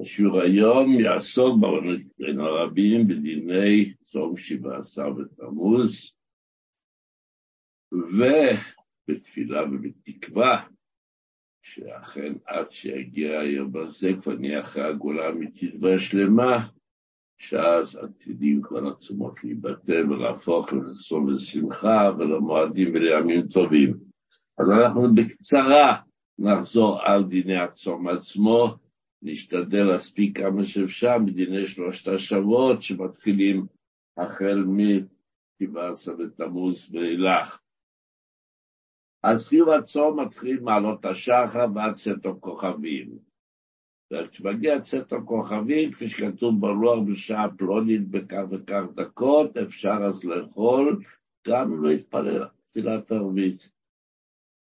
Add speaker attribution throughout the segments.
Speaker 1: השיעור היום יעסוק בין הרבים בדיני צום שבעה עשר בתמוז, ובתפילה ובתקווה, שאכן עד שיגיע היום הזה כבר נהיה אחרי הגאולה האמיתית והשלמה, שאז עתידים כל הצומות להיבטל ולהפוך לצום לשמחה ולמועדים ולימים טובים. אז אנחנו בקצרה נחזור על דיני הצום עצמו, נשתדל להספיק כמה שאפשר מדיני שלושת השבועות שמתחילים החל מ-17 בתמוז ואילך. אז חיוב הצום מתחיל מעלות השחר ועד צאת הכוכבים. וכשמגיע צאת הכוכבים, כפי שכתוב בלוח בשעה פלונית בכך וכך דקות, אפשר אז לאכול, גם אם לא יתפלל תפילת ערבית.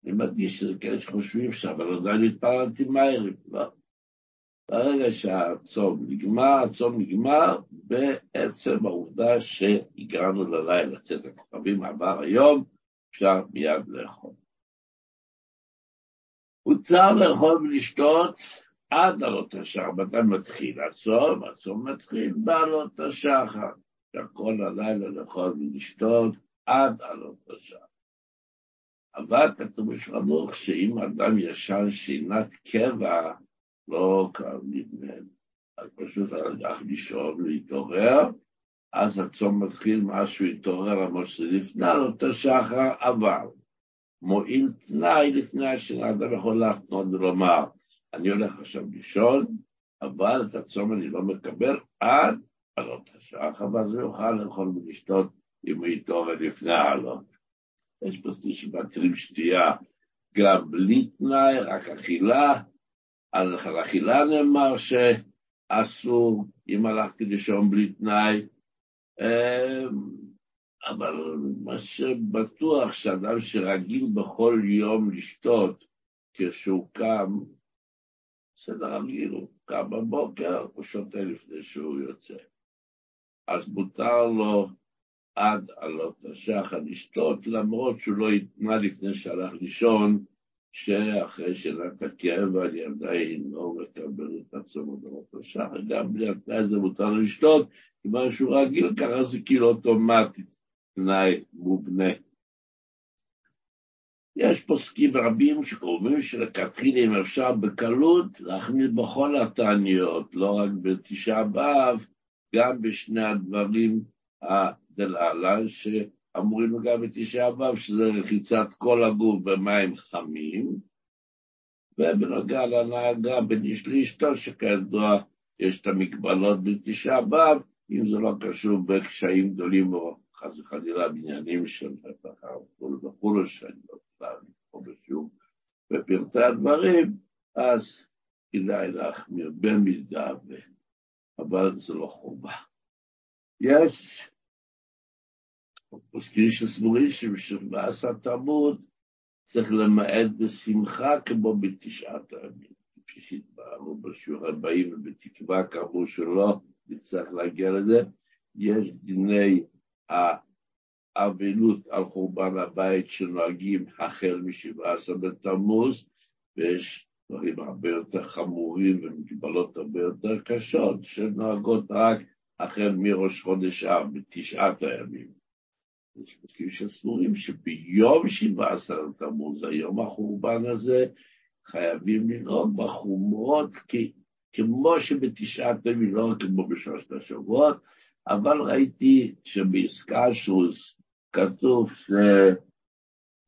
Speaker 1: אני מדגיש שזה כאלה שחושבים אבל עדיין התפללתי מהר, לא. ברגע שהצום נגמר, הצום נגמר בעצם העובדה שהגענו ללילה, צאת הכוכבים עבר היום, אפשר מיד לאכול. מותר לאכול ולשתות עד עלות השחר. מתי מתחיל הצום? הצום מתחיל בעלות השחר. כל הלילה לאכול ולשתות עד עלות השחר. אבל כתוב בשולחנוך שאם אדם ישן שינת קבע, לא קם נדמה, אז פשוט הלך לישון ולהתעורר, אז הצום מתחיל מה שהוא התעורר, למרות שלפני עלות השחר עבר. מועיל תנאי לפני השינה, אדם יכול להתנות ולומר, אני הולך עכשיו לישון, אבל את הצום אני לא מקבל עד עלות השחר, ואז הוא יוכל לאכול ולשתות אם הוא יתעורר לפני העלות. יש פה שמתירים שתייה גם בלי תנאי, רק אכילה. על אכילה נאמר שאסור אם הלכתי לישון בלי תנאי. אמ, אבל מה שבטוח שאדם שרגיל בכל יום לשתות כשהוא קם, בסדר רגיל, הוא קם בבוקר, הוא שותה לפני שהוא יוצא. אז מותר לו עד עלות השחר לשתות, למרות שהוא לא יתנה לפני שהלך לישון, שאחרי שנת הקבע אני עדיין לא מקבל את הצום עלות השחר, גם בלי התנאי הזה מותר לשתות, כיוון שהוא רגיל ככה זה כאילו אוטומטית. תנאי מובנה. יש פוסקים רבים שקוראים שלכתחילה אם אפשר בקלות להחמיר בכל התעניות, לא רק בתשעה באב, גם בשני הדברים הדלהלן שאמורים גם בתשעה באב, שזה רחיצת כל הגוף במים חמים, ובנוגע להנהגה בין איש לאשתו, שכידוע יש את המגבלות בתשעה באב, אם זה לא קשור בקשיים גדולים או חס וחלילה בעניינים של וכו' וכו', שאני לא יודע לקרוא בשום בפרטי הדברים, אז כדאי להחמיר במידה. אבל זה לא חובה. יש פוסקים שסבורים שבשבעה תלמוד צריך למעט בשמחה כמו בתשעת הימים. כפי שהתבררו בשיעור הבאים ובתקווה כאמור שלא נצטרך להגיע לזה, יש דיני האבלות על חורבן הבית שנוהגים החל מ-17 בתמוז, ויש דברים הרבה יותר חמורים ומגבלות הרבה יותר קשות, שנוהגות רק החל מראש חודש אב, בתשעת הימים. יש פסקים שסבורים שביום 17 בתמוז, היום החורבן הזה, חייבים לנהוג בחומרות כמו שבתשעת הימים, לא כמו בשלושת השבועות, אבל ראיתי שבאיסקשוס כתוב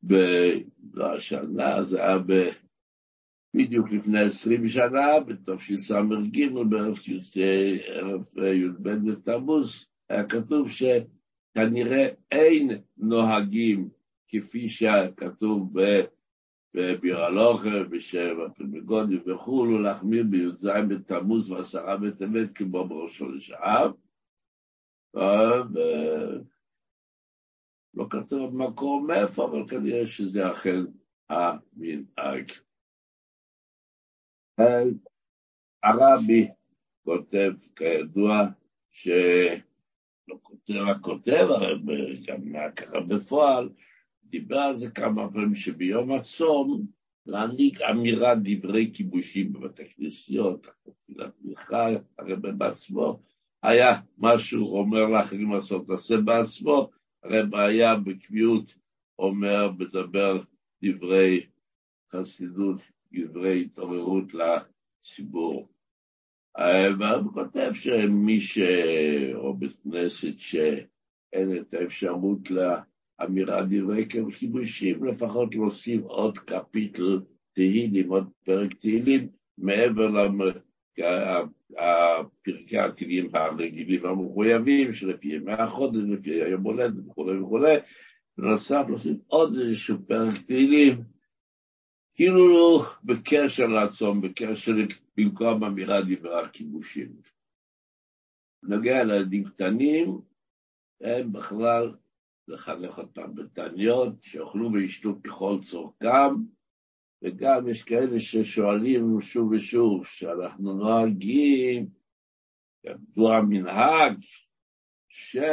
Speaker 1: שבשנה, זה היה ב... בדיוק לפני עשרים שנה, בתשס"ג, בערב י"ב בתמוז, היה כתוב שכנראה אין נוהגים כפי שכתוב בבירלוכה, בשבע פלמגודי וכולו, להחמיר בי"ז בתמוז ועשרה בטבת כמו בראשו לשעב. לא כתוב מקום מאיפה, אבל כנראה שזה אכן המנהג. הרבי כותב, כידוע, שלא כותב, רק כותב, אבל גם ככה בפועל, דיבר על זה כמה פעמים שביום הצום להנהיג אמירת דברי כיבושים בבתי כנסיות, מלכה, הרי בעצמו היה משהו אומר לאחרים לעשות, תעשה בעצמו, הרי בעיה בקביעות אומר, מדבר דברי חסידות, דברי התעוררות לציבור. והוא כותב שמי ש... או בית כנסת שאין את האפשרות לאמירת דברי כיבושים, לפחות להוסיף עוד קפיטל תהילים, עוד פרק תהילים, מעבר לפרקי התהילים הרגילים והמחויבים, שלפי ימי החודש, לפי היום הולדת וכו' וכו', בנוסף להוסיף עוד איזשהו פרק תהילים, כאילו בקשר לעצום, בקשר במקום אמירה דיברה כיבושים. נוגע לילדים קטנים, הם בכלל לחנך אותם בתעניות, שיאכלו וישתו ככל צורכם, וגם יש כאלה ששואלים שוב ושוב, שאנחנו נוהגים, ידוע מנהג, ששלושה,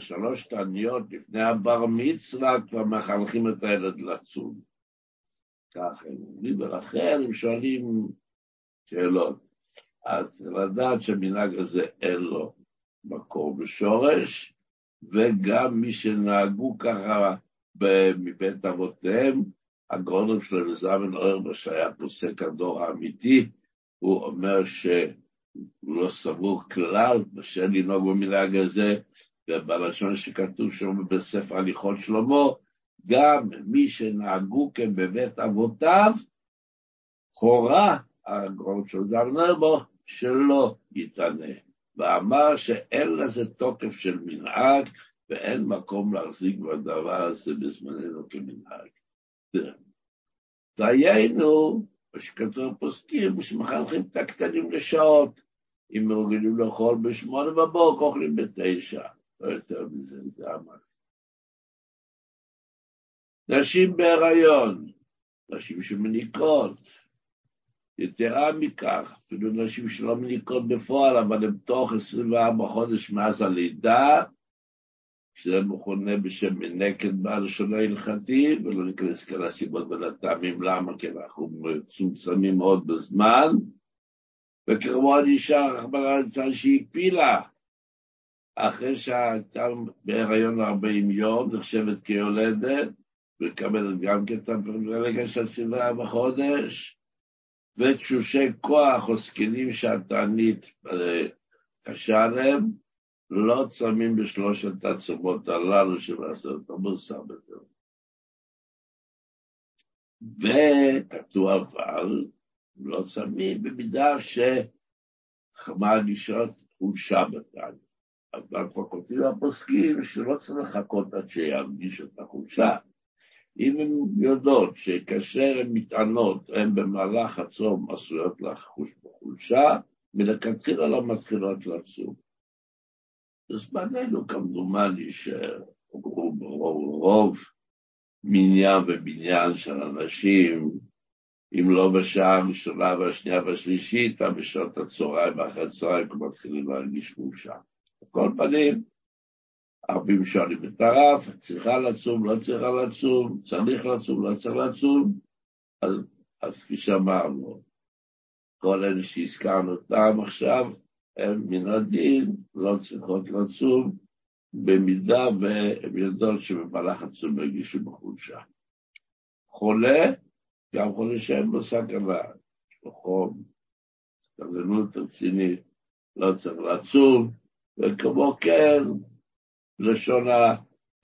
Speaker 1: שלוש תעניות לפני הבר מצווה כבר מחנכים את הילד לצום. כך הם אומרים, ולכן הם שואלים שאלות. אז לדעת שהמנהג הזה אין לו מקור בשורש, וגם מי שנהגו ככה מבית אבותיהם, הגאון של זמן אוירבך, שהיה פוסק הדור האמיתי, הוא אומר שהוא לא סבור כלל בשל לנהוג במנהג הזה, ובלשון שכתוב שם בספר הליכות שלמה, גם מי שנהגו כן בבית אבותיו, הורה זמן אוירבך שלא יתענה, ואמר שאין לזה תוקף של מנהג, ואין מקום להחזיק בדבר הזה בזמננו כמנהג. דיינו, מה שכתוב פוסקים, שמחנכים את הקטנים לשעות. אם רגילים לאכול בשמונה בבוקר, אוכלים בתשע. לא יותר מזה, זה המקס. נשים בהיריון, נשים שמניקות, יתרה מכך, אפילו נשים שלא מניקות בפועל, אבל הן תוך 24 חודש מאז הלידה, שזה מכונה בשם מנקת בלשון ההלכתי, ולא ניכנס כאן לסיבות ולטעמים למה, כי אנחנו מצומצמים מאוד בזמן, וכמובן אישה רחמנא ליצלן שהפילה, אחרי שהייתה בהיריון 40 יום, נחשבת כיולדת, ומקבלת גם כן את הפריבילגיה של 24 חודש, ותשושי כוח או זקנים שהתענית אה, קשה להם, לא צמים בשלושת הצומות הללו של עשרת המוסר בזה. וכתוב אבל, לא צמים במידה שמרגישות חולשה בתניא. אבל כבר כותבים הפוסקים שלא צריך לחכות עד שירגיש את החולשה. אם הן יודעות שכאשר הן מתענות, הן במהלך הצום עשויות לחוש בחולשה, מלכתחילה לא מתחילות לצום. בזמננו כמדומני שרוב מניין ובניין של אנשים, אם לא בשעה הראשונה והשנייה והשלישית, בשעות הצהריים ואחרי הצהריים מתחילים להרגיש חולשה. על כל פנים, הרבים שואלים את הרב, צריכה לצום, לא צריכה לצום, צריך לצום, לא צריך לצום, אז, אז כפי שאמרנו, כל אלה שהזכרנו אותם עכשיו, הם מן הדין לא צריכות לצום, במידה והן יודעות שבמהלך הצום ירגישו בחולשה. חולה, גם חולה שאין לו סכנה, יש לו חום, סכנות רצינית, לא צריך לצום, וכמו כן, לשון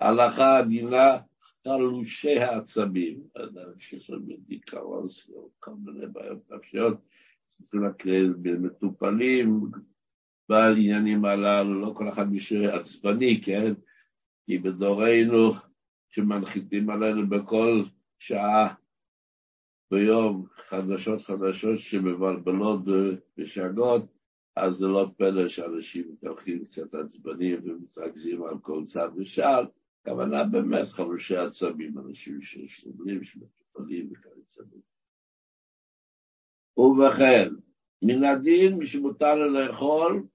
Speaker 1: ההלכה הדינה, חלושי העצבים, אדם שיש לו דיכאון, כל מיני בעיות נפשיות, צריכים מטופלים, בעניינים הללו, לא כל אחד מישהו עצבני, כן? כי בדורנו, שמנחיתים עלינו בכל שעה ביום חדשות חדשות שמבלבלות ושגות, אז זה לא פלא שאנשים מתהלכים קצת עצבנים ומתרכזים על כל צד ושעל, הכוונה באמת חלושי עצבים, אנשים שסובלים, שמטופלים וכיוצא בזה. ובכן, מן הדין, מי שמותר לו לאכול,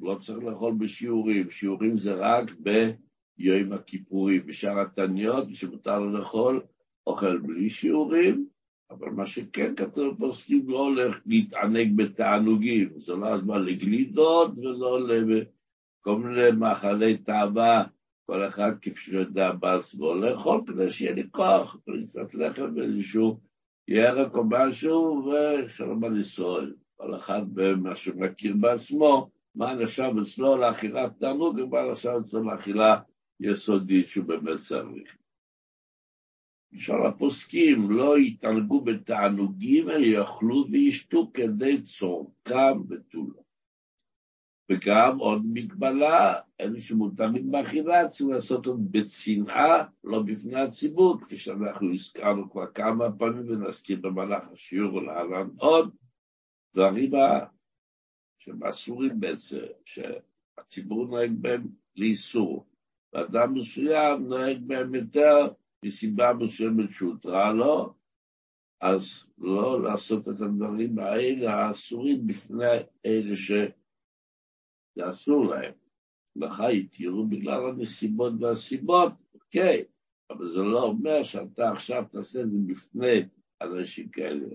Speaker 1: לא צריך לאכול בשיעורים, שיעורים זה רק ביום הכיפורים, בשאר התניות, מי שמותר לו לאכול, אוכל בלי שיעורים, אבל מה שכן כתוב פוסקים לא הולך להתענג בתענוגים, זה לא הזמן לגלידות ולא לכל מיני מאכלי תאווה, כל אחד כפי שיודע בעצמו, לאכול כדי שיהיה לי כוח, קצת לחם ואיזשהו ירק או משהו, ושלום על ישראל. כל אחד במה שהוא מכיר בעצמו, מה נחשב אצלו לאכילת תענוג, ומה נחשב אצלו לאכילה יסודית שהוא באמת צריך. למשל הפוסקים לא יתענגו בתענוגים, אלא יאכלו וישתו כדי צורכם ותו לא. וגם עוד מגבלה, אלה שמותרים באכילה צריכים לעשות זאת בצנעה, לא בפני הציבור, כפי שאנחנו הזכרנו כבר כמה פעמים ונזכיר במהלך השיעור ולהלן עוד, דברים שהם אסורים בעצם, שהציבור נוהג בהם לאיסור, ואדם מסוים נוהג בהם יותר מסיבה מסוימת שהותרה לו, אז לא לעשות את הדברים האלה האסורים בפני אלה שזה אסור להם. לך התירו בגלל הנסיבות והסיבות, אוקיי, אבל זה לא אומר שאתה עכשיו תעשה את זה בפני אנשים כאלה.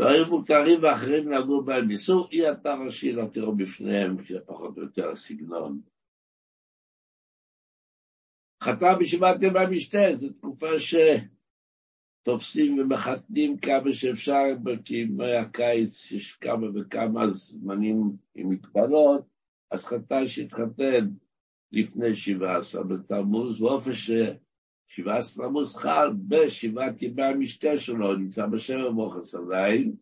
Speaker 1: דברים מותרים ואחרים נהגו בהם איסור, אי אתה ראשי לא תראו בפניהם, כי זה פחות או יותר הסגנון. חתם בישיבת ימי המשתה, זו תקופה שתופסים ומחתנים כמה שאפשר, כי בימי הקיץ יש כמה וכמה זמנים עם מגבלות, אז חתן שהתחתן לפני שבעה עשר בתמוז, באופן ששבעה עשר תמוז חל בשבעת ימי המשתה שלו, נמצא בשבע מוחס עדיין,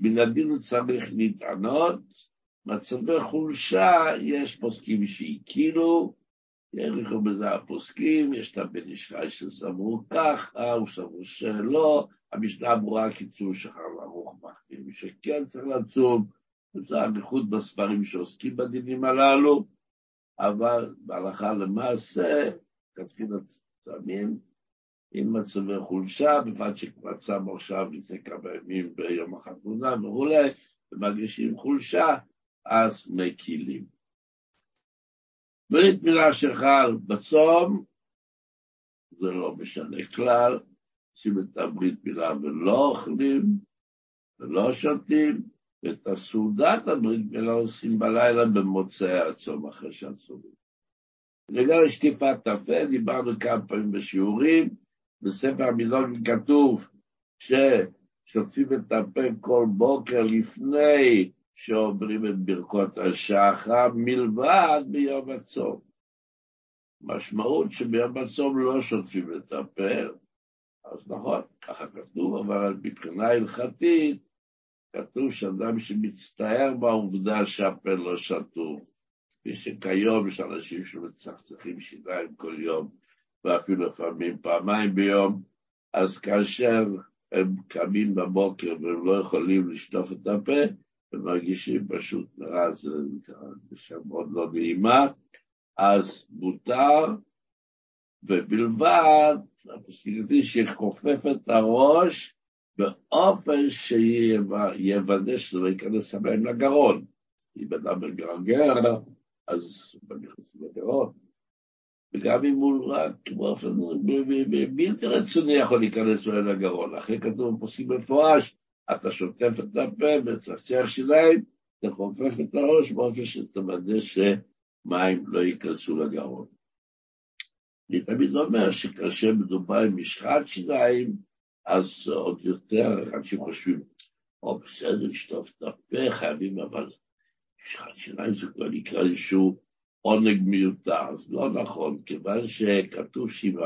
Speaker 1: מן הדין הוא צריך להתענות, מצבי חולשה, יש פוסקים שהכירו, יריחו בזה הפוסקים, יש את הבן ישחי שסברו ככה, הוא סברו שלא, המשנה ברורה קיצור שחר לערוך מחכים, שכן צריך לצום, זה אריכות בספרים שעוסקים בדינים הללו, אבל בהלכה למעשה, כתחיל הצמים עם מצבי חולשה, בפרט שכבר צם עכשיו לפני כמה ימים ביום החתונה וכולי, ומרגישים חולשה, אז מקילים. ברית מילה שחל בצום, זה לא משנה כלל, עושים את הברית מילה ולא אוכלים ולא שותים, ואת הסעודת הברית מילה עושים בלילה במוצאי הצום, אחרי שהצומים. לגבי שטיפת הפה, דיברנו כמה פעמים בשיעורים, בספר המילון כתוב ששוטפים את הפה כל בוקר לפני שאומרים את ברכות השחר מלבד ביום הצום. משמעות שביום הצום לא שוטפים את הפה, אז נכון, ככה כתוב, אבל מבחינה הלכתית כתוב שאדם שמצטער בעובדה שהפה לא שטוף, כפי שכיום יש אנשים שמצחצחים שיניים כל יום, ואפילו לפעמים פעמיים ביום, אז כאשר הם קמים בבוקר והם לא יכולים לשטוף את הפה, ומרגישים פשוט רע, זה שם מאוד לא נעימה, אז מותר, ובלבד, הפסוק הזה שחופף את הראש באופן שיוודא שזה לא ייכנס המים לגרון. אם אדם מגרגר, אז הוא נכנס לגרון. וגם אם הוא רק באופן בלתי רצוני יכול להיכנס לגרון. אחרי כתוב בפוסקים מפורש, אתה שוטף את הפה וצחצח שיניים, אתה חופף את הראש באופן שתוודא שמים לא ייכנסו לגרון. אני תמיד אומר שכאשר מדובר עם משחת שיניים, אז עוד יותר אנשים חושבים, או בסדר, לשטוף את הפה, חייבים, אבל משחת שיניים זה כבר נקרא איזשהו עונג מיותר. אז לא נכון, כיוון שכתוב שאם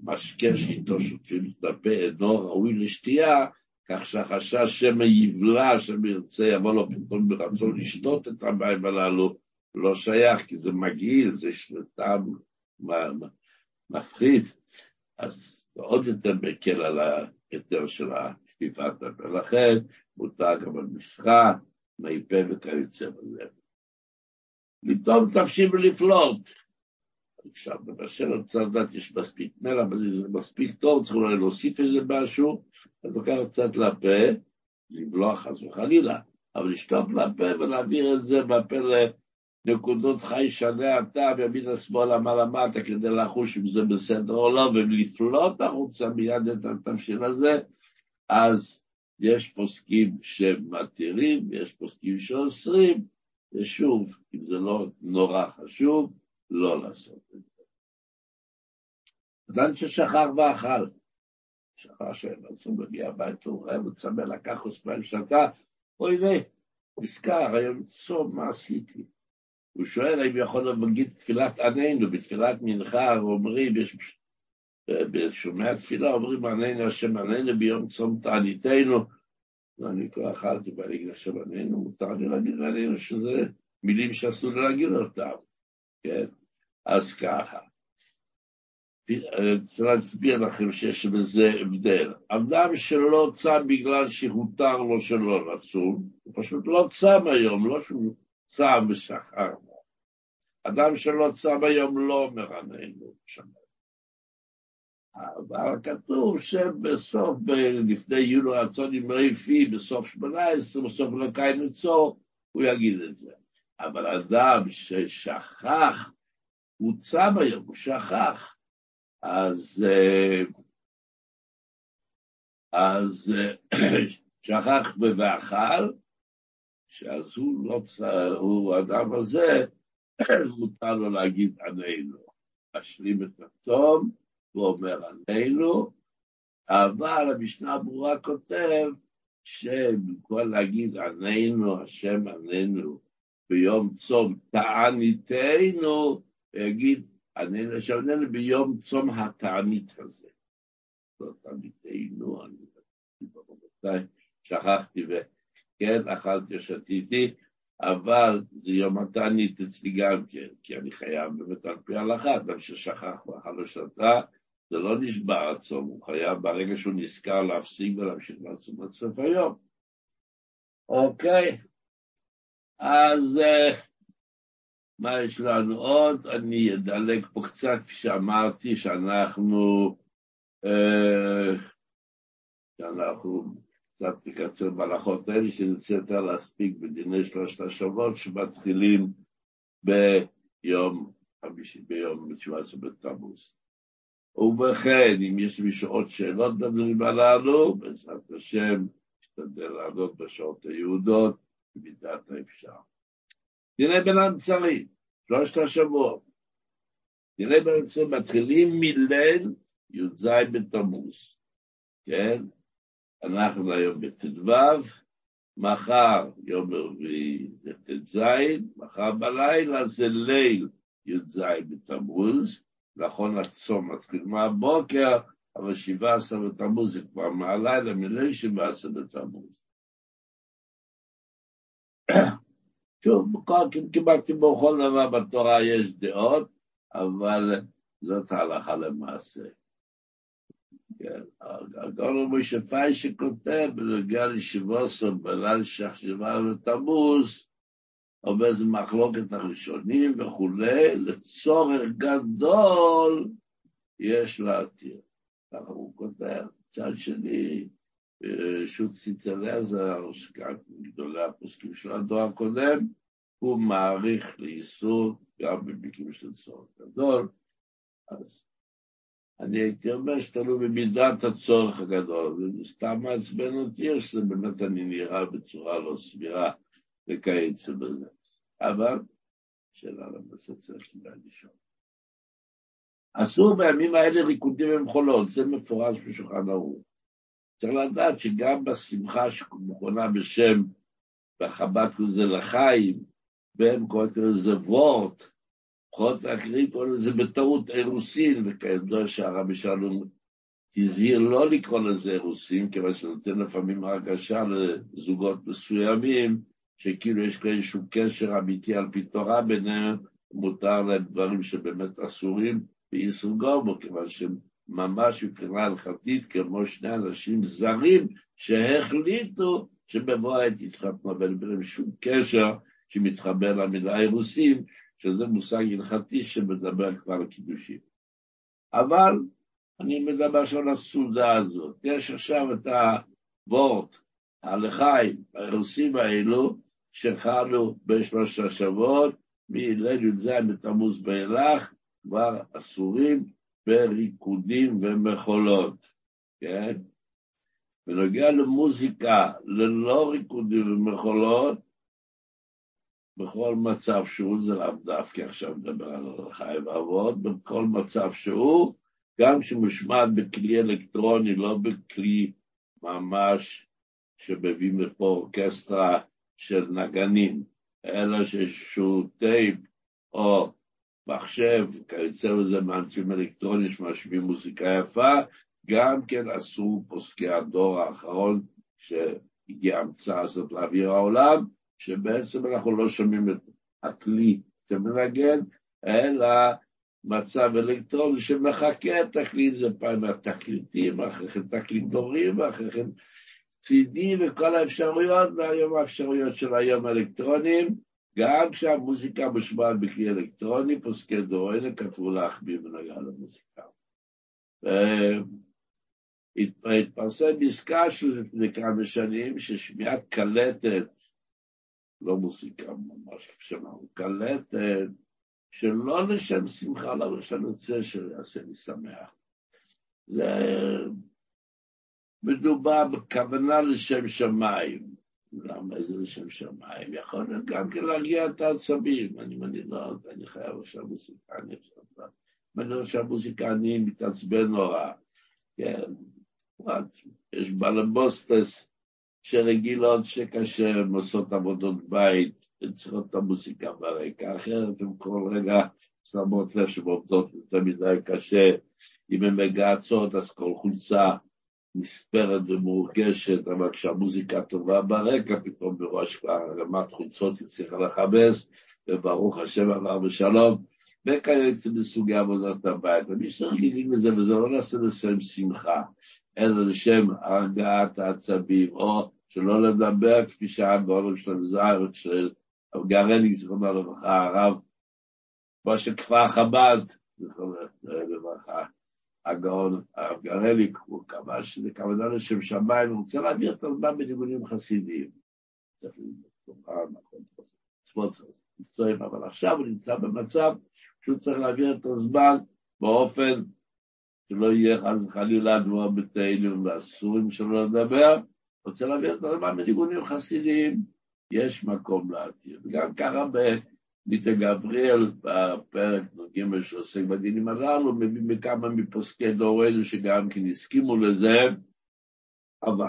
Speaker 1: המשקה שאיתו שוטפים את הפה אינו ראוי לשתייה, כך שהחשש שמא יבלע, שמא ירצה, יבוא לו פתאום ברצון לשתות את המים הללו, לא שייך, כי זה מגעיל, זה טעם מפחיד, אז זה עוד יותר מקל על ההיתר של השטיפת הפה. לכן מותר גם על משחה, מי פה וכיוצא בזה. לטעום תפשים ולפלוט. עכשיו, בבשל רוצה לדעת, יש מספיק מלח, אבל זה מספיק טוב, צריך אולי להוסיף איזה משהו, אז לוקח קצת לפה, לבלוע חס וחלילה, אבל לשטוף לפה ולהעביר את זה בפה נקודות חי שנה אתה וימין השמאל אמר למטה כדי לחוש אם זה בסדר או לא, ולפלוט החוצה מיד את התבשיל הזה, אז יש פוסקים שמתירים, יש פוסקים שאוסרים, ושוב, אם זה לא נורא חשוב, לא לעשות את זה. אדם ששכח ואכל, שכח שאין רצון מגיע הביתה, הוא רעב וצמא לקח כוס מים שתה, אוי ויי, נזכר, היום צום, מה עשיתי? הוא שואל האם יכול להגיד תפילת עננו, בתפילת מנחה אומרים, יש, בשומע תפילה אומרים עננו השם עננו ביום צום תעניתנו, ואני כבר אכלתי ואני אגיד השם עננו, מותר לי להגיד עננו, שזה מילים שאסור להגיד אותם, כן? אז ככה. רוצה להסביר לכם שיש בזה הבדל. אדם שלא צם בגלל שהותר לו שלא לצום, הוא פשוט לא צם היום, לא שהוא צם ושכר. אדם שלא צם היום לא עננו שמה. אבל כתוב שבסוף, לפני יולו רצון עם רייפי, בסוף שמונה עשרה, בסוף אלוקי נצור, הוא יגיד את זה. אבל אדם ששכח, הוא צם היום, הוא שכח, אז, אז שכח ואכל, שאז הוא לא, הוא, האדם הזה, מותר לו להגיד עלינו, משלים את הצום, הוא אומר עלינו, אבל המשנה הברורה כותב שבמקום להגיד עלינו, השם עלינו, ביום צום תעניתנו, יגיד עלינו, השם עלינו ביום צום התענית הזה. לא תעניתנו, אני שכחתי וכן, אכלתי, שתיתי, אבל זה יום התענית אצלי גם כן, כי אני חייב באמת על פי ההלכה, אדם ששכח ואכל או שתה, זה לא נשבע הצום, הוא חייב ברגע שהוא נזכר להפסיק ולהמשיך לעצום עד סוף היום. אוקיי, אז אה, מה יש לנו עוד? אני אדלג פה קצת, כפי שאמרתי, שאנחנו, אה, שאנחנו קצת נקצר בהלכות האלה, שנרצה יותר להספיק בדיני שלושת השבועות שמתחילים ביום חמישי, ביום 17 בתמוז. ובכן, אם יש מישהו עוד שאלות בדברים הללו, בעזרת השם, נשתדל לענות בשעות היהודות, במידת האפשר. דיני בין המצרים, שלושת השבועות. דיני בין המצרים מתחילים מליל י"ז בתמוז, כן? אנחנו היום בט"ו, מחר, יום רביעי זה ט"ז, מחר בלילה זה ליל י"ז בתמוז, נכון הצום מתחיל מהבוקר, אבל שבעה עשר בתמוז זה כבר מהלילה, מליל שבעה עשר בתמוז. שוב, כמעט כמו בכל דבר בתורה יש דעות, אבל זאת ההלכה למעשה. כן, הגאון משה פאי שכותב בנוגע לישיבוסו בליל שחשבה לתמוז, אומר זה מחלוקת הראשונים וכולי, לצורך גדול יש להתיר. ככה הוא כותב. מצד שני, שו"ת ציצלזר, שגם גדולי הפוסקים של הדור הקודם, הוא מעריך לאיסור גם במקרים של צורך גדול. אז אני הייתי אומר שתלוי במידת הצורך הגדול, וזה סתם מעצבן אותי, או שזה באמת אני נראה בצורה לא סבירה וכיוצא בזה. אבל, שאלה למעשה צריך לשאול. אסור בימים האלה ריקודים ומחולות, זה מפורש בשולחן ערוך. צריך לדעת שגם בשמחה שמכונה בשם, בחב"ד קוראים לזה לחיים, והם קוראים לזה וורט, לפחות האחרים קוראים לזה בטעות אירוסין, וכידוע שהרבי שלום הזהיר לא לקרוא לזה אירוסין, כיוון שנותן לפעמים הרגשה לזוגות מסוימים, שכאילו יש כאן איזשהו קשר אמיתי על פי תורה ביניהם, מותר להם דברים שבאמת אסורים באיסור גורמו, כיוון שהם ממש מבחינה הלכתית כמו שני אנשים זרים שהחליטו שבבוא העת יתחתנו, ואין ביניהם שום קשר שמתחבר למילה אירוסים, שזה מושג הלכתי שמדבר כבר על קידושים. אבל אני מדבר עכשיו על הסעודה הזאת. יש עכשיו את הוורט, הלחיים, האירוסים האלו, שחלו בשלושת השבועות, מליל י"ז בתמוז ואילך, כבר אסורים בריקודים ומחולות, כן? בנוגע למוזיקה ללא ריקודים ומחולות, בכל מצב שהוא, זה לאו דווקא עכשיו מדבר על חי ואבות, בכל מצב שהוא, גם כשמושמד בכלי אלקטרוני, לא בכלי ממש שמביא מפה אורקסטרה של נגנים, אלא שאיזשהו טייפ או מחשב, כיוצא בזה מאמצים אלקטרונים שמשמיעים מוזיקה יפה, גם כן עשו פוסקי הדור האחרון שהגיעה ההמצאה הזאת לאוויר העולם, שבעצם אנחנו לא שומעים את הכלי שמנגן, אלא מצב אלקטרוני שמחקה את הכלי, זה פעם התקליטים, אחרי כן תקליטורים, ואחרי כן צידי וכל האפשרויות, והיום האפשרויות של היום האלקטרונים, גם כשהמוזיקה מושמעת בכלי אלקטרוני, פוסקי דור אלה כתבו להחביא בנגע למוזיקה. התפרסם עסקה של לפני כמה שנים, ששמיעת קלטת, לא מוזיקה ממש, שמענו קלטת, שלא לשם שמחה, לא שאני רוצה שיעשה לי שמח. זה מדובר בכוונה לשם שמיים. למה איזה לשם שמיים? יכול להיות גם כן להרגיע את העצבים. אני מניח, אני חייב עכשיו מוזיקה, אני עכשיו... אני עכשיו מוזיקה, אני מתעצבן נורא. כן, יש בלבוסטס שרגילות שקשה, הן עושות עבודות בית, הן צריכות את המוסיקה ברקע, אחרת הן כל רגע שמות לב שהן עובדות יותר מדי קשה, אם הן מגהצות אז כל חולצה נספרת ומורגשת, אבל כשהמוזיקה טובה ברקע, פתאום בראש כבר רמת חולצות הצליחה לכבס, וברוך השם עבר בשלום, וכיוצא בסוגי עבודת הבית. ומי שרגילים לזה, וזה לא נעשה לשם שמחה, אלא לשם הרגעת העצבים, או שלא לדבר, כפי שהיה בעולם של המזרח, של גרלי, זכרונו לברכה, הרב, משה כפר חב"ד, זכרונו לברכה, הגאון הרב גרליק, הוא קבע שזה כוונה לשם שמיים, הוא רוצה להעביר את הזמן בניגונים חסידיים. צריך ללמוד, מקצועיים, אבל עכשיו הוא נמצא במצב שהוא צריך להעביר את הזמן באופן שלא יהיה חס וחלילה דבר בתהילים ואסורים שלא לדבר, רוצה להעביר את הזמן בניגונים חסידיים, יש מקום להתיר. וגם ככה בליטא גבריאל, בפרק נ"ג שעוסק בדינים הללו, מביא מכמה מפוסקי דורנו שגם כן הסכימו לזה, אבל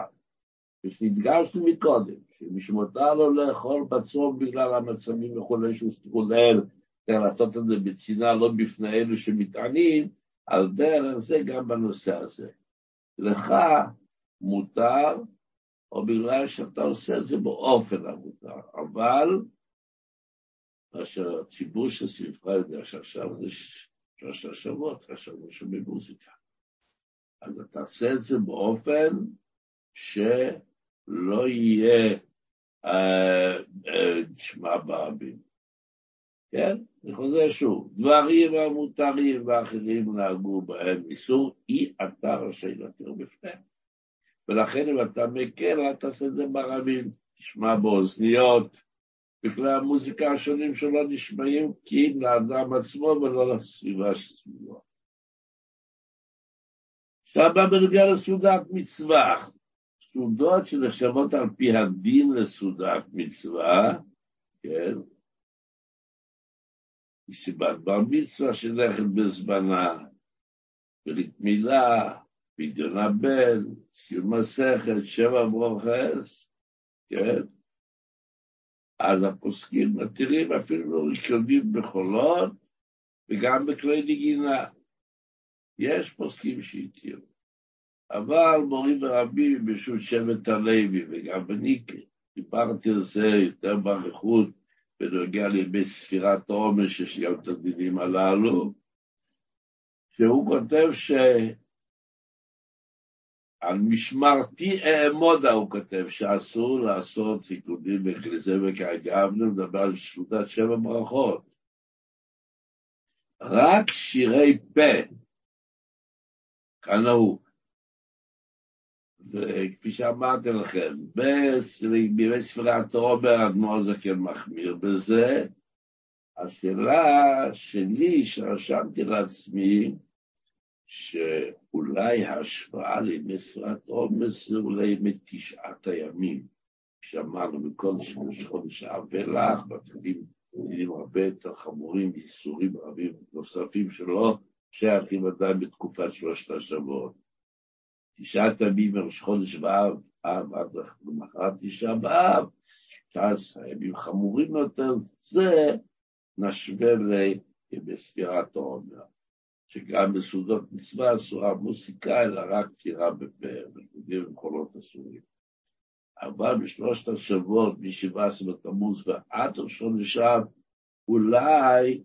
Speaker 1: כשהדגשנו מקודם, שמי שמותר לו לאכול בצום בגלל המצבים וכולי שהוא סטרונל, צריך לעשות את זה בצנעה, לא בפני אלו שמטענים, על דרך זה גם בנושא הזה. לך מותר, או בגלל שאתה עושה את זה באופן המותר, אבל כאשר הציבור שסביבך יודע שעכשיו זה שלושה שבועות, עכשיו לא שומעים מוזיקה. אז עושה את זה באופן שלא יהיה תשמע אה, ברבים. כן? אני חוזר שוב, דברים המותרים ואחרים נהגו בהם איסור, אי אתה רשאי להתיר בפניהם. ולכן אם אתה מקל, אל תעשה את זה ברבים, תשמע באוזניות, בכלי המוזיקה השונים שלא נשמעים כי לאדם עצמו ולא לסביבה שסביבו. בא בנוגע לסעודת מצווה, סעודות שנחשבות על פי הדין לסעודת מצווה, כן, מסיבת בר מצווה שנלכת בזמנה, ברית מילה, פדיון הבן, סיום מסכת, שבע ברוכס, כן? אז הפוסקים מתירים אפילו ריקודים בחולות וגם בכלי נגינה. יש פוסקים שהתירו. אבל מורים ורבים ברשות שבט הלוי, וגם אני דיברתי על זה יותר באריכות בנוגע לימי ספירת העומר, שיש גם את הדינים הללו, שהוא כותב ש... על משמרתי אעמודה, הוא כותב, שאסור לעשות עיקודים בכליזה וכאגבנו, מדבר על שלודת שבע ברכות. רק שירי פה, כנהוג. וכפי שאמרתי לכם, בימי ספירת עומר אדמו"ר זקן מחמיר בזה, השאלה שלי, שרשמתי לעצמי, שאולי ההשוואה ספירת עומס זה אולי ימי תשעת הימים. שאמרנו מכל חודש האב ואילך, מתחילים דינים הרבה יותר חמורים, איסורים רבים נוספים שלא שייכים עדיין בתקופת שלושת השבועות. תשעת ימים מראש חודש באב, אב עד למחרת תשעה באב, שאז הימים חמורים יותר, זה נשווה בספירת העומר, שגם בסעודות מצווה אסורה מוסיקה, אלא רק צירה בפאר, בגודים וקולות אסורים. אבל בשלושת השבועות, מ-17 בתמוז ועד ראשון לשם, אולי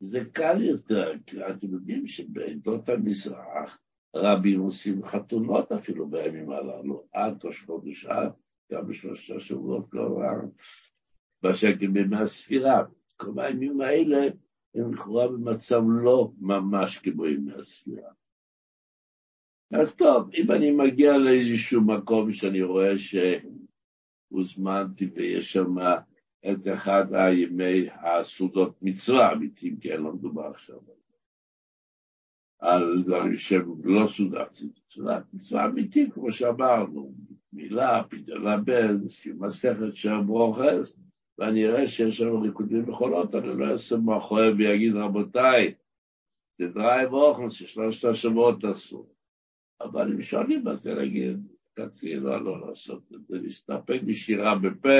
Speaker 1: זה קל יותר, כי אתם יודעים שבעדות המזרח רבים עושים חתונות אפילו בימים הללו, עד ראש חודש אב, גם בשלושת השבועות כלומר, בשקל בימי הספירה. כלומר, הימים האלה הם לכאורה במצב לא ממש כמו ימי הספירה. אז טוב, אם אני מגיע לאיזשהו מקום שאני רואה שהוזמנתי ויש שם את אחד הימי הסעודות מצווה אמיתיים, כי אין לו מדובר עכשיו על דברים שהם לא סעודת מצווה אמיתית, כמו שאמרנו, מילה, פדיון הבן, מסכת של ברוכס, ואני אראה שיש שם ריקודים וחולות, אני לא אעשה מאחורי ויגיד, רבותיי, תדרי ואוכל ששלושת השבועות עשו. אבל אם שואלים, אז להגיד, תתחיל לא, לא לעשות את זה, להסתפק בשירה בפה,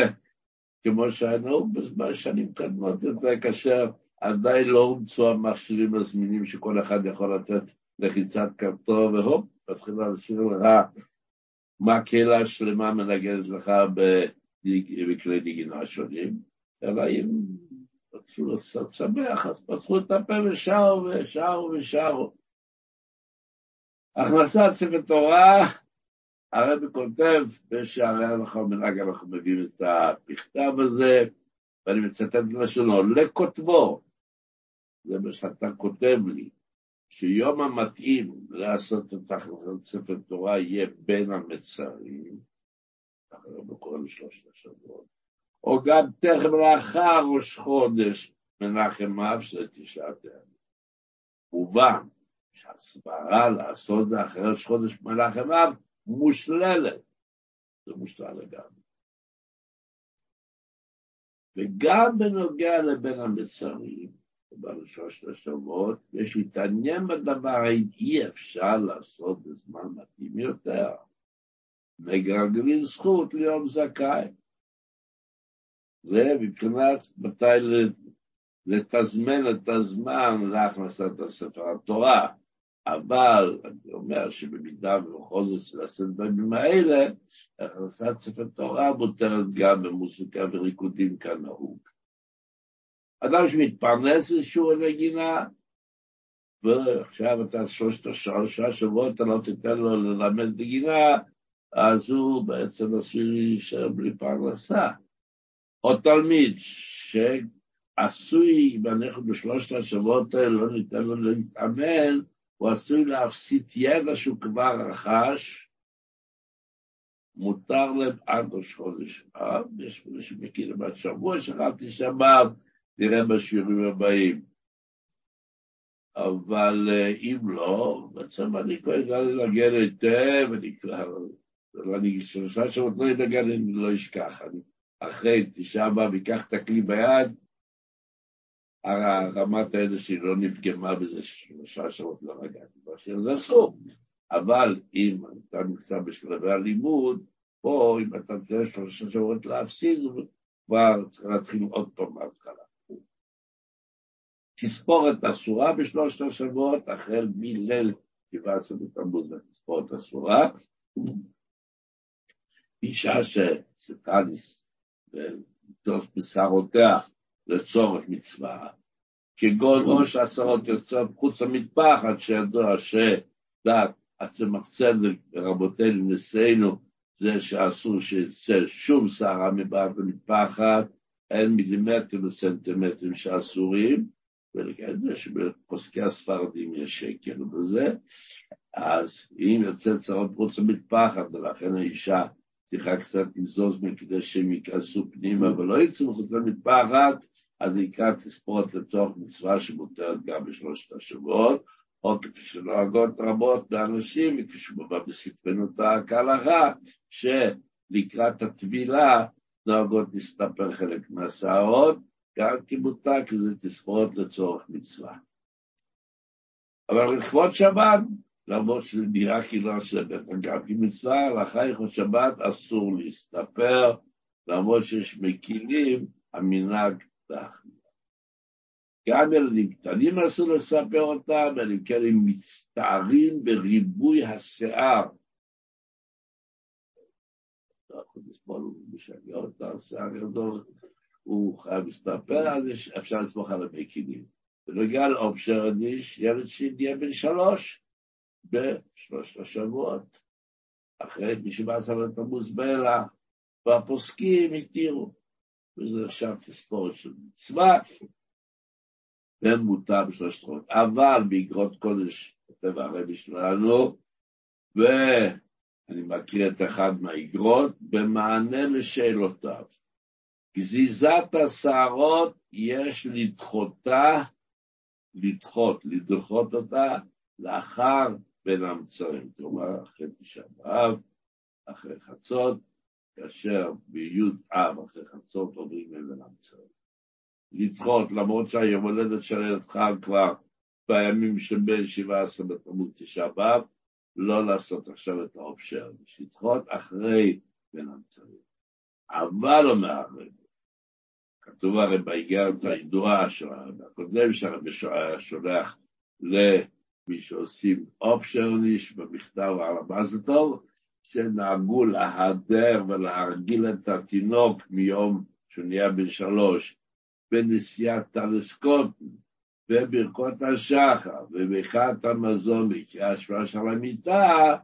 Speaker 1: כמו שהיה נהוג בשנים קדמות יותר, כאשר עדיין לא הומצאו המכשירים הזמינים שכל אחד יכול לתת לחיצת כפתור, והופ, מתחילה לשיר לך מקהלה שלמה מנגנת לך בכלי נגינה שונים, אלא אם רצו לעשות שמח, אז פתחו את הפה ושרו ושרו ושרו. הכנסת ספר תורה, הרבי כותב בשערי ההלכה ומנהג אנחנו מביאים את המכתב הזה, ואני מצטט את לשונו, לכותבו, זה מה שאתה כותב לי, שיום המתאים לעשות את הכנסת ספר תורה יהיה בין המצרים, ככה לא קורא לשלושת השבועות, או גם תכף לאחר ראש חודש מנחם אב של תשעת הימים. מובן שהסברה לעשות זה אחרי ראש חודש מנחם אב מושללת, זה מושלל לגמרי. וגם בנוגע לבין המצרים, בשלושת השבועות, יש להתעניין בדבר האם אי אפשר לעשות בזמן מתאים יותר. מגרגלים זכות ליום זכאי. זה מבחינת מתי לתזמן את הזמן להכנסת הספר התורה. אבל אני אומר שבמידה ובכל זאת של הסדרים האלה, הכנסת ספר תורה מותרת גם במוסיקה וריקודים כנהוג. אדם שמתפרנס בשיעור הנגינה, ועכשיו אתה שלושת שלושה שבועות אתה לא תיתן לו ללמד נגינה, אז הוא בעצם עשוי להישאר בלי פרנסה. או תלמיד שעשוי, אם אנחנו בשלושת השבועות האלה לא ניתן לו להתאמן, הוא עשוי להפסיד ידע שהוא כבר רכש, מותר להם עד ראש חודש אב, יש מי שמכיר בת שבוע, שכבתי שבת, נראה בשיעורים הבאים. אבל אה, אם לא, בעצם אני כבר יודע לנגן היטב, אני כבר, אני שלושה שבועות לא אנגן, אני לא אשכח. אני אחרי תשעה באב אקח את הכלי ביד, רמת הידע שלי לא נפגמה בזה שלושה שעות לא נגעתי בשיר, זה אסור. אבל אם אתה נמצא בשלבי הלימוד, או אם אתה צריך שלושה שעות להפסיד, כבר צריך להתחיל עוד פעם מההתחלה. תספורת אסורה בשלושת השבועות, החל מליל 17 בתמוז תספורת אסורה. אישה שצריכה לתפוס בשערותיה לצורך מצווה, כגון ראש עשרות יוצאות חוץ למטפחת, שידוע שדת הצמח צדק ורבותינו נשיאנו זה שאסור שיצא שום שערה מבעד למטפחת, אין מילימטר וסנטימטרים שאסורים, ולכן שבפוסקי הספרדים יש שקל בזה, אז אם יוצא צרות חוץ למטפחת, ולכן האישה צריכה קצת לזוז מכדי שהם ייכנסו פנימה ולא יצאו מחוץ למטפחת, אז זה יקרא תספורת לצורך מצווה שמותרת גם בשלושת השבועות, או כפי שנוהגות רבות באנשים, וכפי שמובא בספרנו כהלכה, שלקראת הטבילה נוהגות להסתפר חלק מהשערות, גם כי מותר, כי זה תספורת לצורך מצווה. אבל לכבוד שבת, למרות שזה נראה כאילו השבת, גם כי מצווה, הלכה הלכות שבת אסור להסתפר, למרות שיש מקילים, המנהג להחמיר. גם ילדים קטנים אסור לספר אותם, אלא אם כן הם מצטערים בריבוי השיער. לא יכול לסבול משגע אותו, השיער גדול, הוא חייב להסתפר, אז אפשר לסמוך על המקילים. בנוגע לאופשר הניש, ילד שיהיה בן שלוש בשלושת השבועות, אחרי משבעה עשרה לתמוז באלה, והפוסקים התירו, וזה עכשיו תספורת של מצווה, ומותר בשלושת רבות. אבל באגרות קודש כותב הרבי שלנו, ואני מכיר את אחד מהאגרות, במענה לשאלותיו. גזיזת השערות יש לדחותה, לדחות, לדחות אותה לאחר בין המצרים, כלומר אחרי תשעה באב, אחרי חצות, כאשר בי' אב אחרי חצות עוברים בין המצרים. לדחות, למרות שהיום הולדת של ילד חג כבר בימים שבין 17 בתמוז תשעה באב, לא לעשות עכשיו את האופשר, לדחות אחרי בין המצרים. אבל אומר הרב, כתוב הרי באיגרת הידועה הקודם שהרבי שולח למי שעושים אופשרניש במכתב על מה זה טוב, שנהגו להדר ולהרגיל את התינוק מיום שהוא נהיה בן שלוש בנשיאת טלסקופ וברכות השחר וברכת המזון בקריאה שמה של המיטה,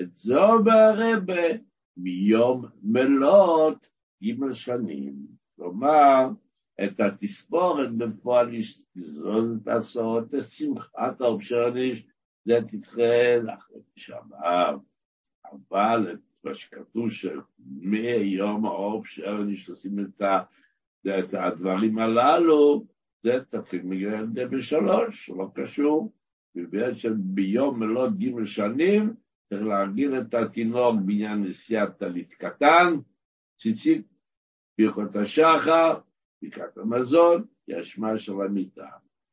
Speaker 1: את זו בהרבה מיום מלאת ג' שנים. כלומר, את התספורת בפועל לזרוז את הסורת, את שמחת האופשרניש, זה תדחה לאחרי תשעה באב. אבל את מה שכתוב שמיום האופשרניש עושים את ה... את הדברים הללו, זה תתחיל מגיל בשלוש, לא קשור. ובעצם ביום מלאת ג' שנים צריך להרגיל את התינוק בעניין נשיאת טלית קטן, ציצית, ברכות השחר, ברכת המזון, ישמה של המיטה.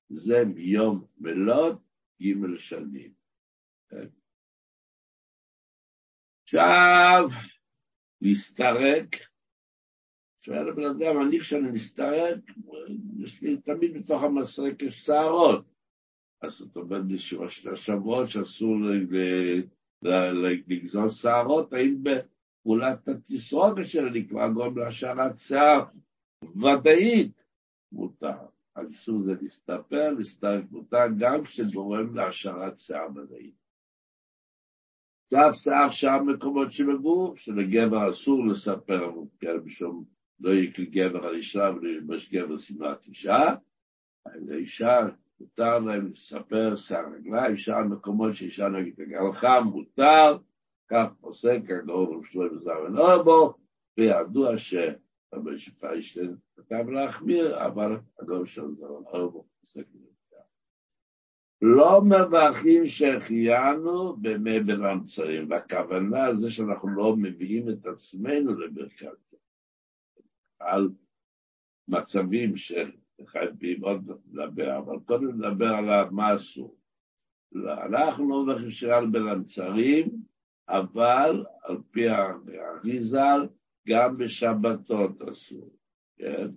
Speaker 1: זה מיום מלאת ג' שנים. עכשיו, להסתרק, שואל הבן אדם, אני כשאני מסתרק, יש לי תמיד בתוך המסרק יש שערות. אז זאת אומרת, בשלושת השבועות שאסור לגזור שערות, האם בפעולת התסרוקת שלי כבר גורם להשארת שיער ודאית מותר. האיסור זה להסתפר, להסתרק מותר, גם כשגורם להשארת שיער ודאית. צף שיער שאר מקומות שבגוף, שלגבר אסור לספר, כן, בשום לא יקל גבר על אישה ולא ילבש גבר שמלת אישה, לאישה מותר להם לספר שיער רגליים, שאר מקומות שאישה נגיד הגלחה, מותר, כך פוסק הגאור ושלום זר ונורבו, וידוע שרבי שפיישטיין כתב להחמיר, אבל הגאור שלום זר ונורבו פוסק לא מברכים שהחיינו במי בין המצרים, והכוונה זה שאנחנו לא מביאים את עצמנו לברכת על מצבים שחייבים עוד לדבר, אבל קודם נדבר על מה אסור. אנחנו לא מבקשים שירה בין המצרים, אבל על פי האריזל, גם בשבתות אסור, כן?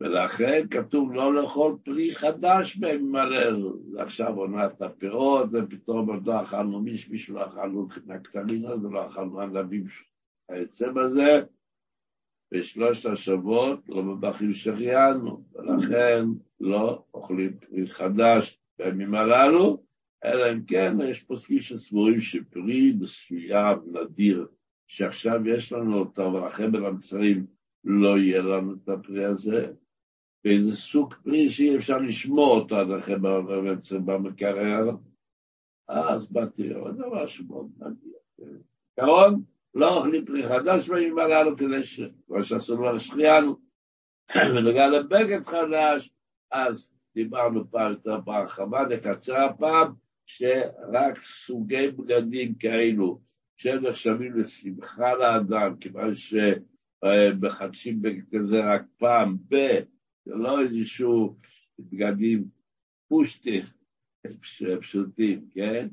Speaker 1: ולכן כתוב לא לאכול פרי חדש במרר, עכשיו עונת הפירות, ופתאום עוד לא אכלנו מישהו, לא אכלנו נקטרינה, ולא אכלנו ענבים היוצא בזה, בשלושת השבועות לא מבחים שהחיינו, ולכן לא אוכלים פרי חדש בימים הללו, אלא אם כן יש פוסקים שסבורים שפרי מסוים נדיר, שעכשיו יש לנו אותו, אבל בין המצרים לא יהיה לנו את הפרי הזה, ואיזה סוג פרי שאי אפשר לשמוע אותו עד אחרי המצרים במקרר, אז באתי, אבל זה משהו מאוד נדיר. עיקרון, לא אוכלים פרי חדש בימים הללו כדי ש... כמו שעשו לו השחיינו, ונוגע לבגד חדש, אז דיברנו פעם יותר בהרחבה, נקצר הפעם, שרק סוגי בגדים כאלו, שהם נחשבים לשמחה לאדם, כיוון שמחדשים בגד כזה רק פעם ב... זה לא איזשהו בגדים פושטי פשוטים, כן?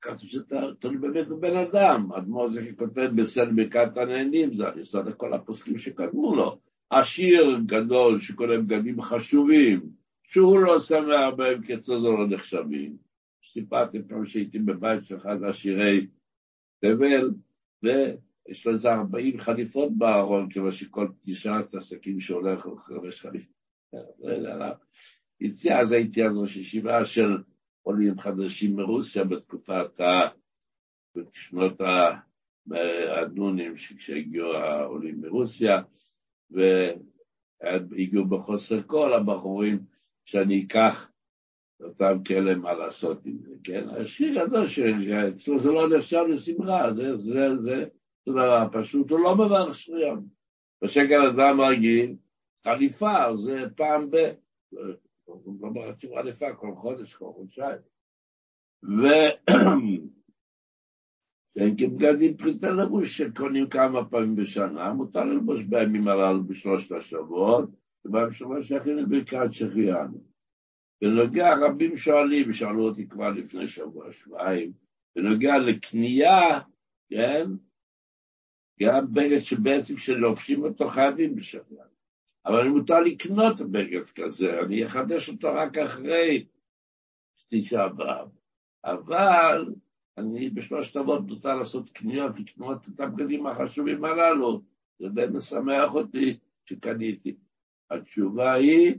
Speaker 1: כתוב שאתה תלוי באמת בבן אדם, אדמו"ר זה כותב בסל ברכת הנהנים, זה היסוד לכל הפוסקים שקדמו לו. עשיר גדול שקונה בגדים חשובים, שהוא לא שמח בהם כיצד לא נחשבים. סיפרתי פעם שהייתי בבית של אחד עשירי תבל, ויש לו איזה 40 חליפות בארון, כיוון שכל פגישה את העסקים שהולך חמש חליפות. הציע, אז הייתי אז ראש ישיבה של עולים חדשים מרוסיה בתקופת ה... בשנות הנונים, כשהגיעו העולים מרוסיה, והגיעו בחוסר כל הבחורים שאני אקח אותם כאלה מה לעשות עם זה, כן? השיר ידע שאצלו זה לא נחשב לשמחה, זה, זה, זה, זה דבר פשוט, הוא לא מברך שריון. בשקל אדם רגיל, חליפה זה פעם ב... הוא לא ברצו חליפה כל חודש, כל חודשיים. ו... כן, כבגדים פריטי לבוש שקונים כמה פעמים בשנה, מותר ללבוש בימים הללו בשלושת השבועות, ובשבוע שייכים לברכת שהחיינו. בנוגע, רבים שואלים, שאלו אותי כבר לפני שבוע, שבועיים, בנוגע לקנייה, כן, גם בגד שבעצם שלובשים אותו חייבים בשבוע. אבל אני מותר לקנות בגד כזה, אני אחדש אותו רק אחרי תשעה באב. אבל אני בשלושת אבות נותר לעשות קניות, לקנות את הבגדים החשובים הללו. זה די משמח אותי שקניתי. התשובה היא,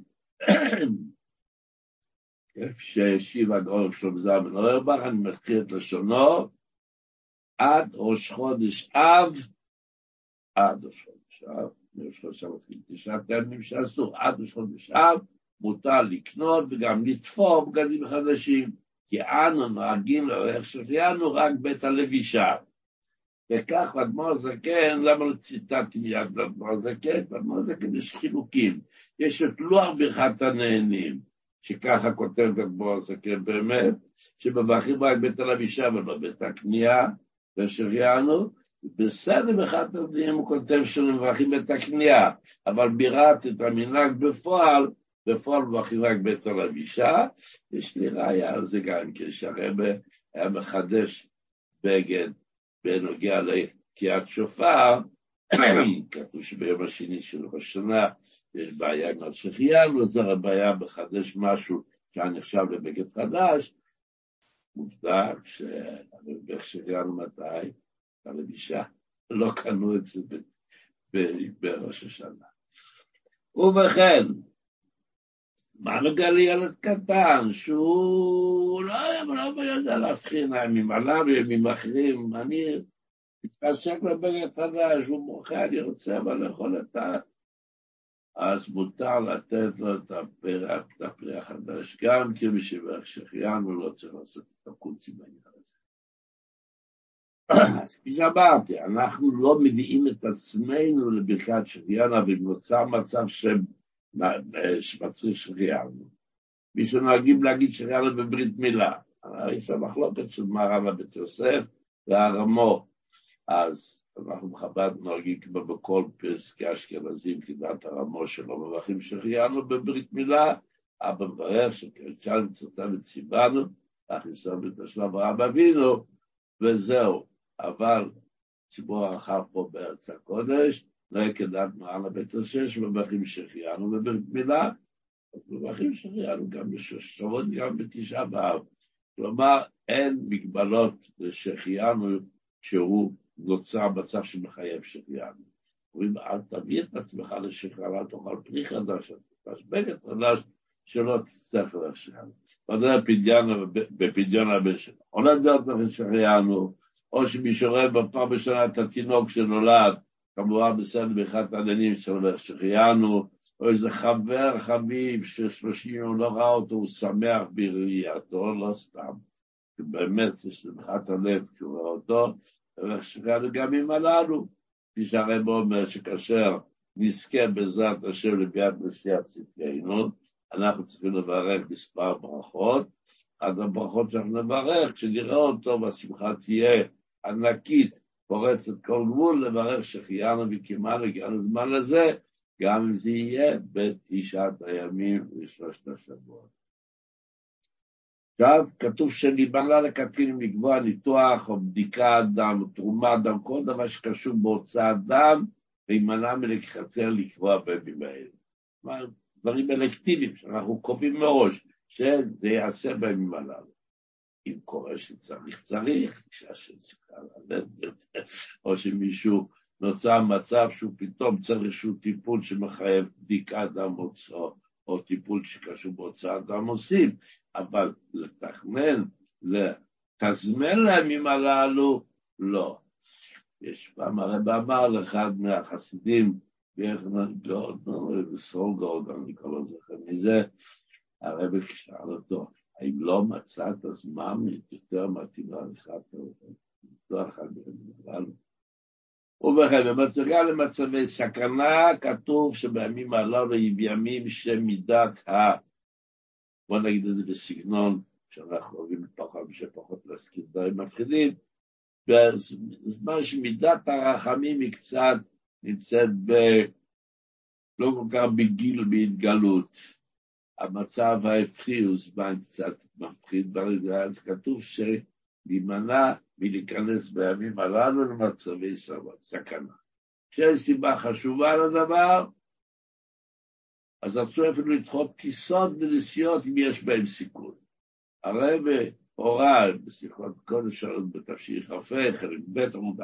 Speaker 1: שהשיב הגאון שלום זלמן אוירבך, אני מכיר את לשונו, עד ראש חודש אב, עד ראש חודש אב, ראש חודש אב מתחיל תשעת הימים שאסור, עד ראש חודש אב, מותר לקנות וגם לתפור בגדים חדשים. כי אנו נוהגים לאורך שפיינו רק בית הלבישה. וכך אדמו"ר זקן, למה לא ציטטתי מיד לאדמו"ר זקן? באדמו"ר זקן יש חילוקים. יש את לוח ברכת הנהנים, שככה כותב אדמו"ר זקן באמת, שמברכים רק בית הלבישה ולא בית הקנייה, ושריינו, בסדר ברכת הנהנים הוא כותב שמברכים בית הקנייה, אבל בירת את המנהג בפועל, בפועל מברכים רק בית הלבישה, יש לי ראיה על זה גם כן, שהרבא היה מחדש בגד בנוגע לתקיעת שופר, כתוב שביום השני של ראש השנה יש בעיה עם השחיינו, אז הרבא היה מחדש משהו שהיה נחשב לבגד חדש, מובטח שאיך שהגענו מתי, הלבישה, לא קנו את זה בראש השנה. ובכן, מה נוגע לילד קטן, שהוא לא, לא יודע להבחין הימים הללו, ימים אחרים, אני מתעסק בבגד חדש, הוא מוחה, אני רוצה אבל לאכול את ה... אז מותר לתת לו את הפרח, את הפרי החדש, גם כמי שבהחשכיין לא צריך לעשות את הקונצים בעניין הזה. אז כפי שאמרתי, אנחנו לא מביאים את עצמנו לברכת שחיינה, ונוצר מצב שהם שמצריך שחיינו. מי שנוהגים להגיד שחיינו בברית מילה. יש שם מחלוקת של מרן הבית יוסף והרמו. אז אנחנו בחב"ד נוהגים כמו בכל פסקי אשכנזים כדעת הרמו שלו, מברכים שחיינו בברית מילה, אבא מברך שקרצ'ן צוטה וציוונו, בית השלב רב אבינו, וזהו. אבל ציבור הרחב פה בארץ הקודש, לא כדעת מעל הבית יוסף שמברכים שהחיינו ובמילה, מברכים שהחיינו גם בשש שבועות, גם בתשעה באב. כלומר, אין מגבלות לשהחיינו שהוא נוצר מצב שמחייב שהחיינו. אומרים, אל תביא את עצמך לשחררה, תאכל פרי חדש, בגד חדש, שלא תצטרך להשחרר. וזה בפדיון הבן שלו. או לדעת לכם שהחיינו, או שמישהו רואה בפעם בשנה את התינוק שנולד, כמובן בסדר באחד העניינים של שהחיינו, או איזה חבר חביב ששלושים יום לא ראה אותו, הוא שמח בראייתו, לא סתם. באמת, יש שמחת הלב כשהוא רואה אותו, גם הללו. כפי שהרב אומר שכאשר נזכה בעזרת השם לביאת משיח צדקנו, אנחנו צריכים לברך מספר ברכות. אחת הברכות שאנחנו נברך, כשנראה אותו והשמחה תהיה ענקית, פורצת כל גבול, לברך שהחיינו וקימנו, הגיענו לזמן לזה, גם אם זה יהיה בתשעת הימים ושלושת השבועות. עכשיו, כתוב שניבנה לקטין לקבוע ניתוח או בדיקת דם או תרומת דם, כל דבר שקשור בהוצאת דם, להימנע מלקחצר לקבוע בימים האלה. דברים אלקטיביים שאנחנו קובעים מראש, שזה ייעשה בימים הללו. אם קורה שצריך, צריך, אישה שצריכה ללדת, או שמישהו נוצר מצב שהוא פתאום צריך איזשהו טיפול שמחייב בדיקת דם מוצאו, או טיפול שקשור בהוצאת דם עושים, אבל לתכנן, לתזמן לימים הללו, לא. יש פעם הרב אמר לאחד מהחסידים, גם אני כבר לא זוכר מזה, הרב שאל אותו, האם לא מצאת זמן יותר מתאימה לך לפתוח על הללו? ובכן, במצוגה למצבי סכנה, כתוב שבימים הללו היא בימים שמידת ה... בוא נגיד את זה בסגנון שאנחנו אוהבים פחות ושפחות להזכיר דברים מפחידים, בזמן שמידת הרחמים היא קצת נמצאת ב... לא כל כך בגיל בהתגלות. המצב ההפכי הוא זמן קצת מפחיד, אז כתוב להימנע מלהיכנס בימים הללו למצבי סכנה. כשיש סיבה חשובה לדבר, אז רצו אפילו לדחות טיסות ונסיעות אם יש בהם סיכון. הרב הורה בשיחות קודש בתשכ"ה, חלק ב' עמוד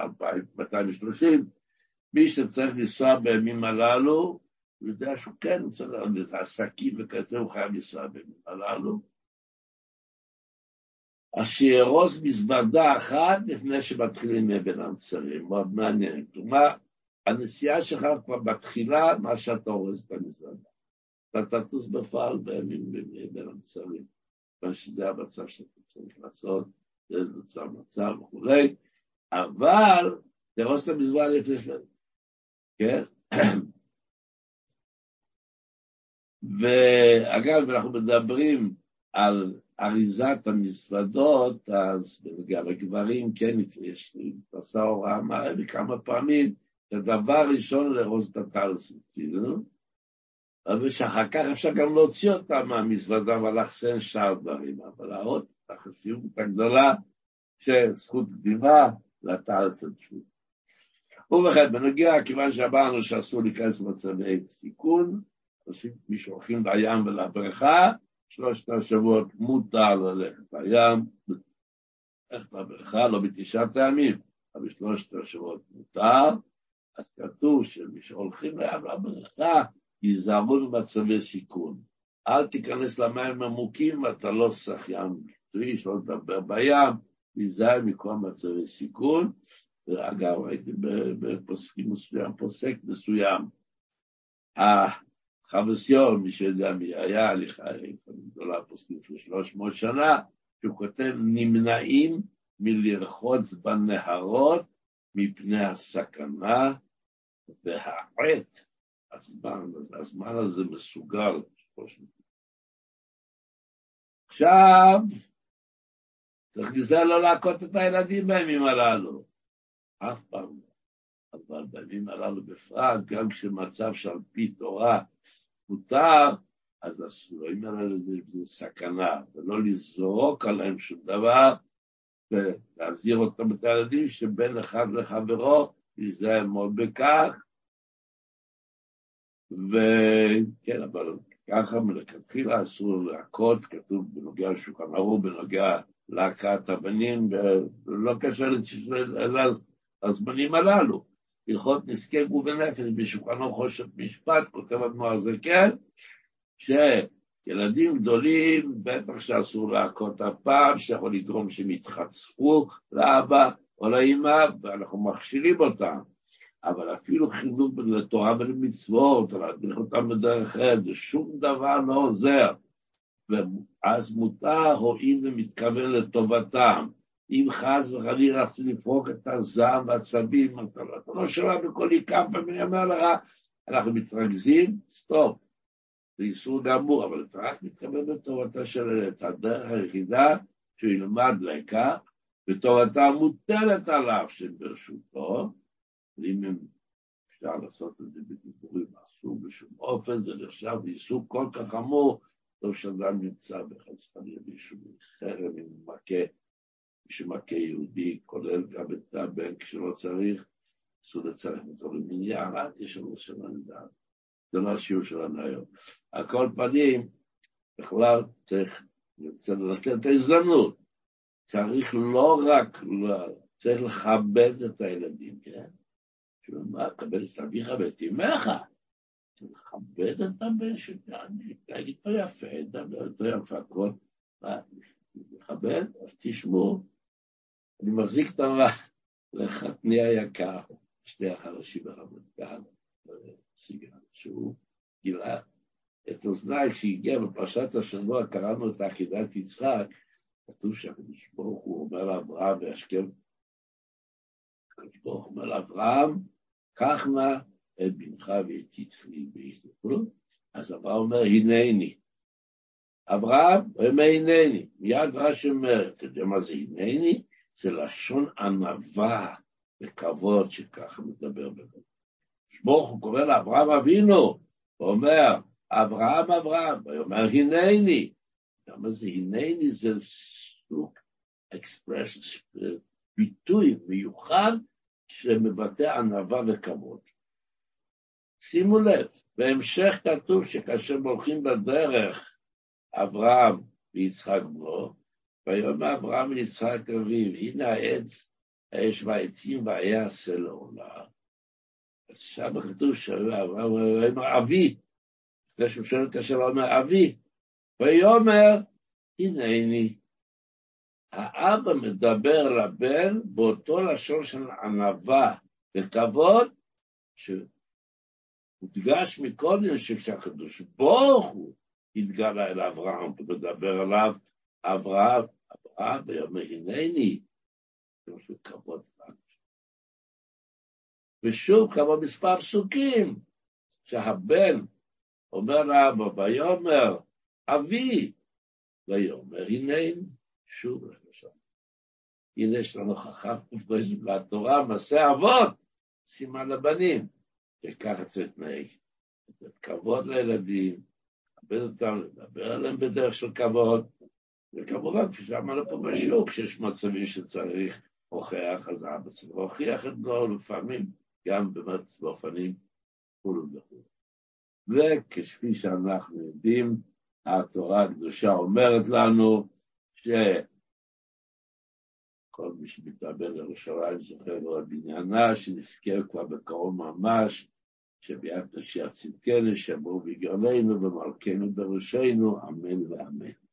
Speaker 1: 230, מי שצריך לנסוע בימים הללו, הוא יודע שהוא כן, הוא צריך לעשות עסקים וכזה, הוא חייב לנסוע בימים הללו. אז שיארוז מזוודה אחת לפני שמתחילים מאבן המצרים, מאוד מעניין. כלומר, הנסיעה שלך כבר מתחילה מה שאתה אורז את המזוודה. אתה תטוס בפועל בימים מאבן המצרים. מה שזה המצב שאתה צריך לעשות, זה נוצר מצב וכולי, אבל תארוז את המזוודה לפני שלנו, כן? ואגב, אנחנו מדברים על אריזת המזוודות, אז גם הגברים, כן, יש לי עשה הוראה מראה כמה פעמים, שדבר ראשון לארוז את הטלסית, כאילו, אבל שאחר כך אפשר גם להוציא אותה מהמזוודה ולאחסן שאר דברים, אבל להראות את החשיבות הגדולה של זכות קדימה לטלסית שוב. ובכן, בנגיע, כיוון שאמרנו שאסור להיכנס למצבי סיכון, מי שהולכים לים ולבריכה, שלושת השבועות מותר ללכת לים, ללכת לבריכה, לא בתשעת הימים, אבל בשלושת השבועות מותר, אז כתוב שמי שהולכים לים לבריכה, ייזהרו במצבי סיכון. אל תיכנס למים עמוקים, אתה לא שחיין מקצועי, שלא לדבר בים, תיזהר מכל מצבי סיכון. ואגב, הייתי בפוסקים מסוים, פוסק מסוים, חבסיון, מי שיודע מי היה, הליכה גדולה פוסקים של שלוש מאות שנה, שהוא כותב נמנעים מלרחוץ בנהרות מפני הסכנה והעת, הזמן, הזמן הזה מסוגל. עכשיו, צריך לזה לא להכות את הילדים בימים הללו, אף פעם לא. אבל בימים הללו בפרט, גם כשמצב שעל פי תורה מותר, אז הסלואים האלה זה סכנה, ולא לזרוק עליהם שום דבר, ולהזהיר אותם את הילדים שבין אחד לחברו ייזהר מאוד בכך. וכן, אבל ככה מלכתחילה אסור להכות, כתוב בנוגע לשולחן ערוך, בנוגע להכת הבנים, ולא קשר לזמנים הללו. הלכות נזקי גוף ונפש, בשולחנו חושת משפט, כותב אדמו"ר זקן, שילדים גדולים, בטח שאסור להכות הפעם, שיכול לגרום שהם יתחצפו לאבא או לאמא, ואנחנו מכשילים אותם. אבל אפילו חינוך לתורה ולמצוות, להדריך אותם בדרך אחרת, זה שום דבר לא עוזר. ואז מותר הואיל ומתכוון לטובתם. אם חס וחלילה רצו לפרוק את הזעם והעצבים, אתה לא שומע בקולי כמה פעמים, אני אומר לך, אנחנו מתרכזים, סטופ. זה איסור גמור, אבל אתה רק מתכוון לטובתה של הילד. הדרך היחידה שהוא ילמד לקח, וטובתה מוטלת עליו שברשותו, ואם אפשר לעשות את זה בדיבורים, אסור בשום אופן, זה נחשב איסור כל כך חמור, טוב שאדם נמצא בחצי מישהו חרם עם מכה, שמכה יהודי, כולל גם את הבן כשלא צריך, אסור לצרף אותו למניין, אל תשאלו שם לדעת. זה לא השיעור שלנו היום. על כל פנים, בכלל צריך, רוצה לנצל את ההזדמנות, צריך לא רק, צריך לכבד את הילדים, כן? מה, כבד את אביך ואת אמך. לכבד את הבן שלי, להגיד לו יפה, לדבר איתו יפה, הכל. לכבד, אז תשמעו. אני מחזיק את לחתני היקר, שני החלשים ברמת גן, סיגן, שהוא גילה את אוזניי, כשהגיע בפרשת השבוע, קראנו את עקידת יצחק, כתוב שהקדוש ברוך הוא אומר לאברהם והשכם, הקדוש ברוך הוא אומר לאברהם, קח נא את בנך ואת יצחי ויזכרו, אז אברהם אומר, הנני. אברהם אומר, הנני. מיד רש"י אומר, אתה יודע מה זה הנני? זה לשון ענווה וכבוד שככה מדבר בזה. שברוך הוא קורא לאברהם אבינו, ואומר, אברהם אברהם, ואומר, הנני. למה זה הנני? זה סוג אקספרשן, ביטוי מיוחד שמבטא ענווה וכבוד. שימו לב, בהמשך כתוב שכאשר הולכים בדרך אברהם ויצחק בנו, ויאמר אברהם ויצחק אביו, הנה העץ, האש והעצים ויעשה לעולם. אז שם כתוב שאברהם אומר אבי, לפני שהוא שואל את השאלה, אומר אבי, ויאמר הנני. האבא מדבר לבן באותו לשון של ענווה וכבוד, שהודגש מקודם שכשהקדוש ברוך הוא התגלה אל אברהם ומדבר עליו, אברהם, אברהם ויאמר הנני, זה משהו כבוד ושוב כמה מספר פסוקים, שהבן אומר לאבא, ויאמר אבי, ויאמר הנני. שוב למשל. הנה יש לנו חכם לתורה, מעשה אבות, סימן לבנים, וככה צריך להתנהג. לתת כבוד לילדים, לכבד אותם, לדבר עליהם בדרך של כבוד, וכמובן, כפי שאמרנו פה בשיעור, כשיש מצבים שצריך הוכיח, אז אבא צריך להוכיח את בנו לפעמים, גם באמת באופנים כולו וכולו. וכפי שאנחנו יודעים, התורה הקדושה אומרת לנו, שכל מי שמתאבד לירושלים זוכר לו בניינה, שנזכר כבר בקרוב ממש, שביאת משיח צדקנו, שיבואו בגרלנו ומלכנו בראשנו, אמן ואמן.